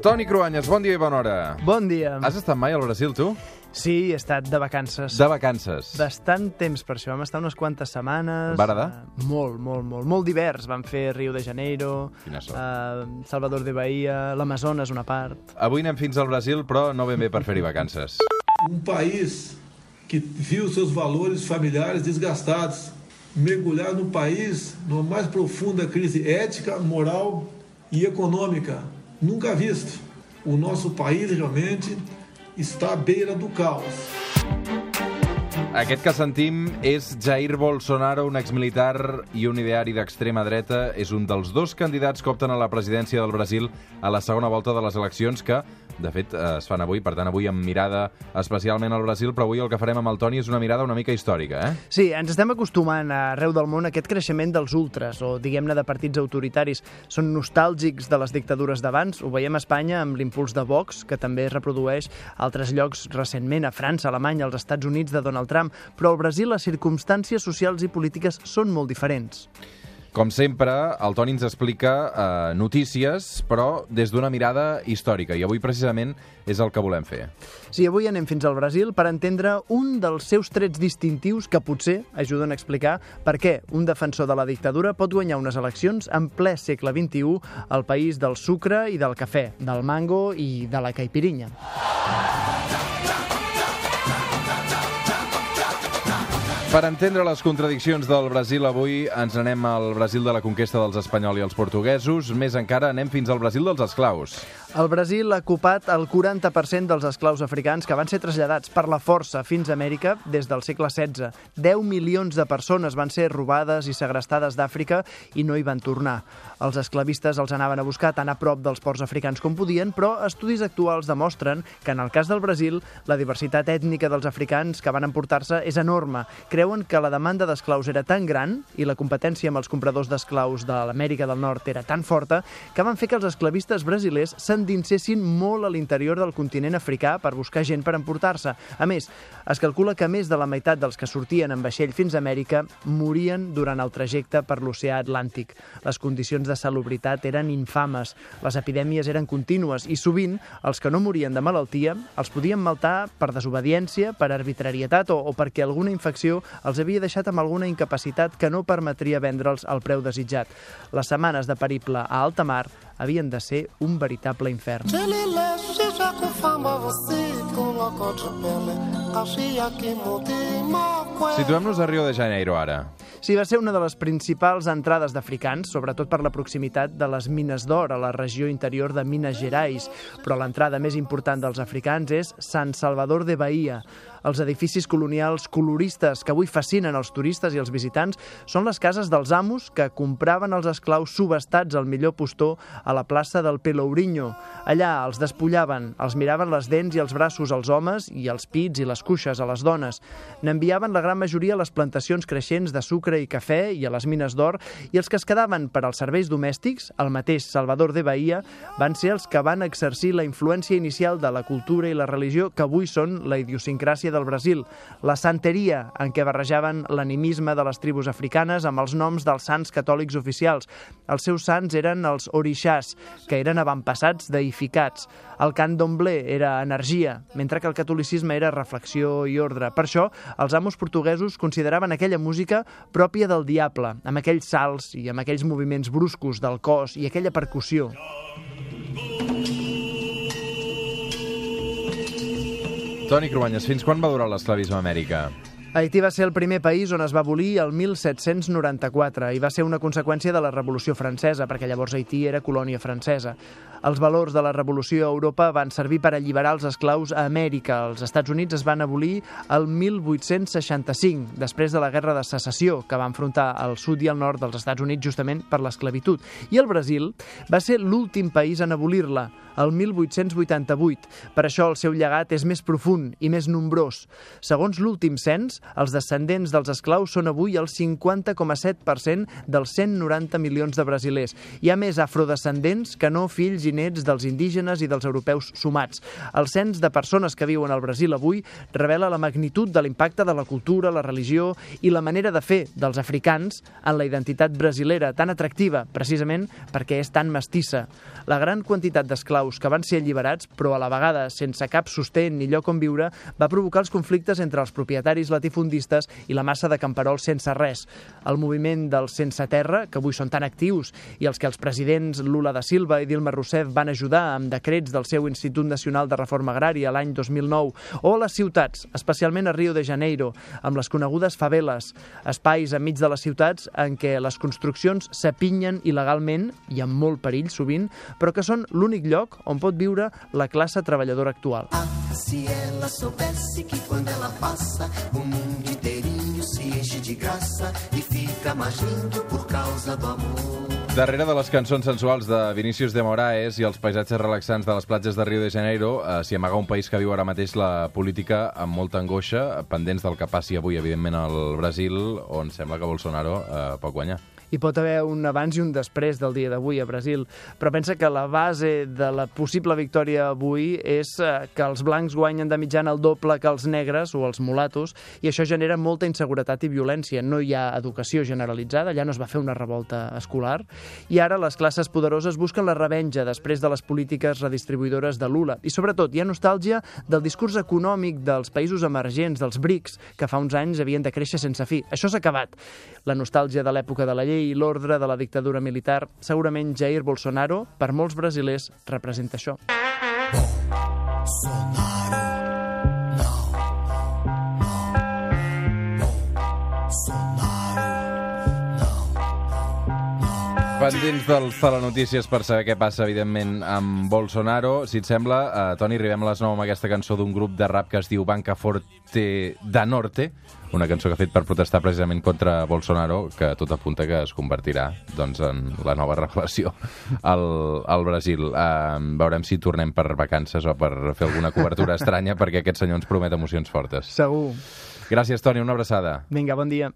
Toni Cruanyes, bon dia i bona hora. Bon dia. Has estat mai al Brasil, tu? Sí, he estat de vacances. De vacances. Bastant temps per això. Vam estar unes quantes setmanes. Va agradar? Uh, molt, molt, molt. Molt divers. Vam fer Rio de Janeiro, uh, Salvador de Bahia, l'Amazones, una part. Avui anem fins al Brasil, però no ben bé per fer-hi vacances. Um país que viu seus valores familiares desgastados, mergulhar no país numa mais profunda crise ética, moral e econômica nunca vista. O nosso país realmente está à beira do caos. Aquest que sentim és Jair Bolsonaro, un exmilitar i un ideari d'extrema dreta. És un dels dos candidats que opten a la presidència del Brasil a la segona volta de les eleccions que, de fet, eh, es fan avui. Per tant, avui amb mirada especialment al Brasil, però avui el que farem amb el Toni és una mirada una mica històrica, eh? Sí, ens estem acostumant arreu del món a aquest creixement dels ultras, o diguem-ne de partits autoritaris. Són nostàlgics de les dictadures d'abans. Ho veiem a Espanya amb l'impuls de Vox, que també es reprodueix a altres llocs recentment, a França, Alemanya, als Estats Units de Donald Trump. Però al Brasil les circumstàncies socials i polítiques són molt diferents. Com sempre, el Toni ens explica eh, notícies, però des d'una mirada històrica, i avui precisament és el que volem fer. Sí, avui anem fins al Brasil per entendre un dels seus trets distintius que potser ajuden a explicar per què un defensor de la dictadura pot guanyar unes eleccions en ple segle XXI al país del sucre i del cafè, del mango i de la caipirinha. Per entendre les contradiccions del Brasil avui ens anem al Brasil de la conquesta dels espanyols i els portuguesos. Més encara, anem fins al Brasil dels esclaus. El Brasil ha ocupat el 40% dels esclaus africans que van ser traslladats per la força fins a Amèrica des del segle XVI. 10 milions de persones van ser robades i segrestades d'Àfrica i no hi van tornar. Els esclavistes els anaven a buscar tan a prop dels ports africans com podien, però estudis actuals demostren que en el cas del Brasil la diversitat ètnica dels africans que van emportar-se és enorme. Creuen que la demanda d'esclaus era tan gran i la competència amb els compradors d'esclaus de l'Amèrica del Nord era tan forta que van fer que els esclavistes brasilers s'endinsessin molt a l'interior del continent africà per buscar gent per emportar-se. A més, es calcula que més de la meitat dels que sortien en vaixell fins a Amèrica morien durant el trajecte per l'oceà Atlàntic. Les condicions de salubritat eren infames, les epidèmies eren contínues i sovint els que no morien de malaltia els podien maltar per desobediència, per arbitrarietat o, o perquè alguna infecció els havia deixat amb alguna incapacitat que no permetria vendre'ls al preu desitjat. Les setmanes de periple a alta mar havien de ser un veritable infern. Situem-nos a Rio de Janeiro ara. Sí, va ser una de les principals entrades d'africans, sobretot per la proximitat de les mines d'or a la regió interior de Minas Gerais, però l'entrada més important dels africans és San Salvador de Bahia. Els edificis colonials coloristes que avui fascinen els turistes i els visitants són les cases dels amos que compraven els esclaus subestats al millor postor a la plaça del Pelourinho. Allà els despullaven, els miraven les dents i els braços als homes i els pits i les cuixes a les dones. N'enviaven la gran majoria a les plantacions creixents de sucre i cafè i a les mines d'or i els que es quedaven per als serveis domèstics, el mateix Salvador de Bahia, van ser els que van exercir la influència inicial de la cultura i la religió que avui són la idiosincràsia del Brasil, la santeria en què barrejaven l'animisme de les tribus africanes amb els noms dels sants catòlics oficials. Els seus sants eren els orixàs, que eren avantpassats deificats. El cant d'omblé era energia, mentre que el catolicisme era reflexió i ordre. Per això, els amos portuguesos consideraven aquella música pròpia del diable, amb aquells salts i amb aquells moviments bruscos del cos i aquella percussió. Toni Cruanyes, fins quan va durar l'esclavisme a Amèrica? Haití va ser el primer país on es va abolir el 1794 i va ser una conseqüència de la Revolució Francesa, perquè llavors Haití era colònia francesa. Els valors de la Revolució a Europa van servir per alliberar els esclaus a Amèrica. Els Estats Units es van abolir el 1865, després de la Guerra de Secessió, que va enfrontar el sud i el nord dels Estats Units justament per l'esclavitud. I el Brasil va ser l'últim país en abolir-la, el 1888. Per això el seu llegat és més profund i més nombrós. Segons l'últim cens, els descendents dels esclaus són avui el 50,7% dels 190 milions de brasilers. Hi ha més afrodescendents que no fills i nets dels indígenes i dels europeus sumats. El cens de persones que viuen al Brasil avui revela la magnitud de l'impacte de la cultura, la religió i la manera de fer dels africans en la identitat brasilera, tan atractiva, precisament perquè és tan mestissa. La gran quantitat d'esclaus que van ser alliberats, però a la vegada sense cap sostén ni lloc on viure, va provocar els conflictes entre els propietaris latifundistes i la massa de camperols sense res. El moviment dels sense terra, que avui són tan actius, i els que els presidents Lula da Silva i Dilma Rousseff van ajudar amb decrets del seu Institut Nacional de Reforma Agrària l'any 2009, o les ciutats, especialment a Rio de Janeiro, amb les conegudes faveles, espais enmig de les ciutats en què les construccions s'apinyen il·legalment i amb molt perill sovint, però que són l'únic lloc on pot viure la classe treballadora actual. Ah, si ela soubesse que quando ela passa o mundo inteirinho se enche de graça e fica mais lindo por causa do amor. Darrere de les cançons sensuals de Vinícius de Moraes i els paisatges relaxants de les platges de Rio de Janeiro eh, s'hi amaga un país que viu ara mateix la política amb molta angoixa, pendents del que passi avui, evidentment, al Brasil, on sembla que Bolsonaro eh, pot guanyar hi pot haver un abans i un després del dia d'avui a Brasil, però pensa que la base de la possible victòria avui és eh, que els blancs guanyen de mitjana el doble que els negres o els mulatos, i això genera molta inseguretat i violència. No hi ha educació generalitzada, allà no es va fer una revolta escolar, i ara les classes poderoses busquen la revenja després de les polítiques redistribuïdores de Lula. I sobretot hi ha nostàlgia del discurs econòmic dels països emergents, dels BRICS, que fa uns anys havien de créixer sense fi. Això s'ha acabat. La nostàlgia de l'època de la llei i l'ordre de la dictadura militar, segurament Jair Bolsonaro, per molts brasilers, representa això. Bolsonaro, Pendents dels telenotícies per saber què passa, evidentment, amb Bolsonaro. Si et sembla, eh, Toni, arribem a les 9 amb aquesta cançó d'un grup de rap que es diu Banca Forte da Norte, una cançó que ha fet per protestar precisament contra Bolsonaro, que tot apunta que es convertirà doncs, en la nova revelació al, al Brasil. Uh, veurem si tornem per vacances o per fer alguna cobertura estranya, perquè aquest senyor ens promet emocions fortes. Segur. Gràcies, Toni, una abraçada. Vinga, bon dia.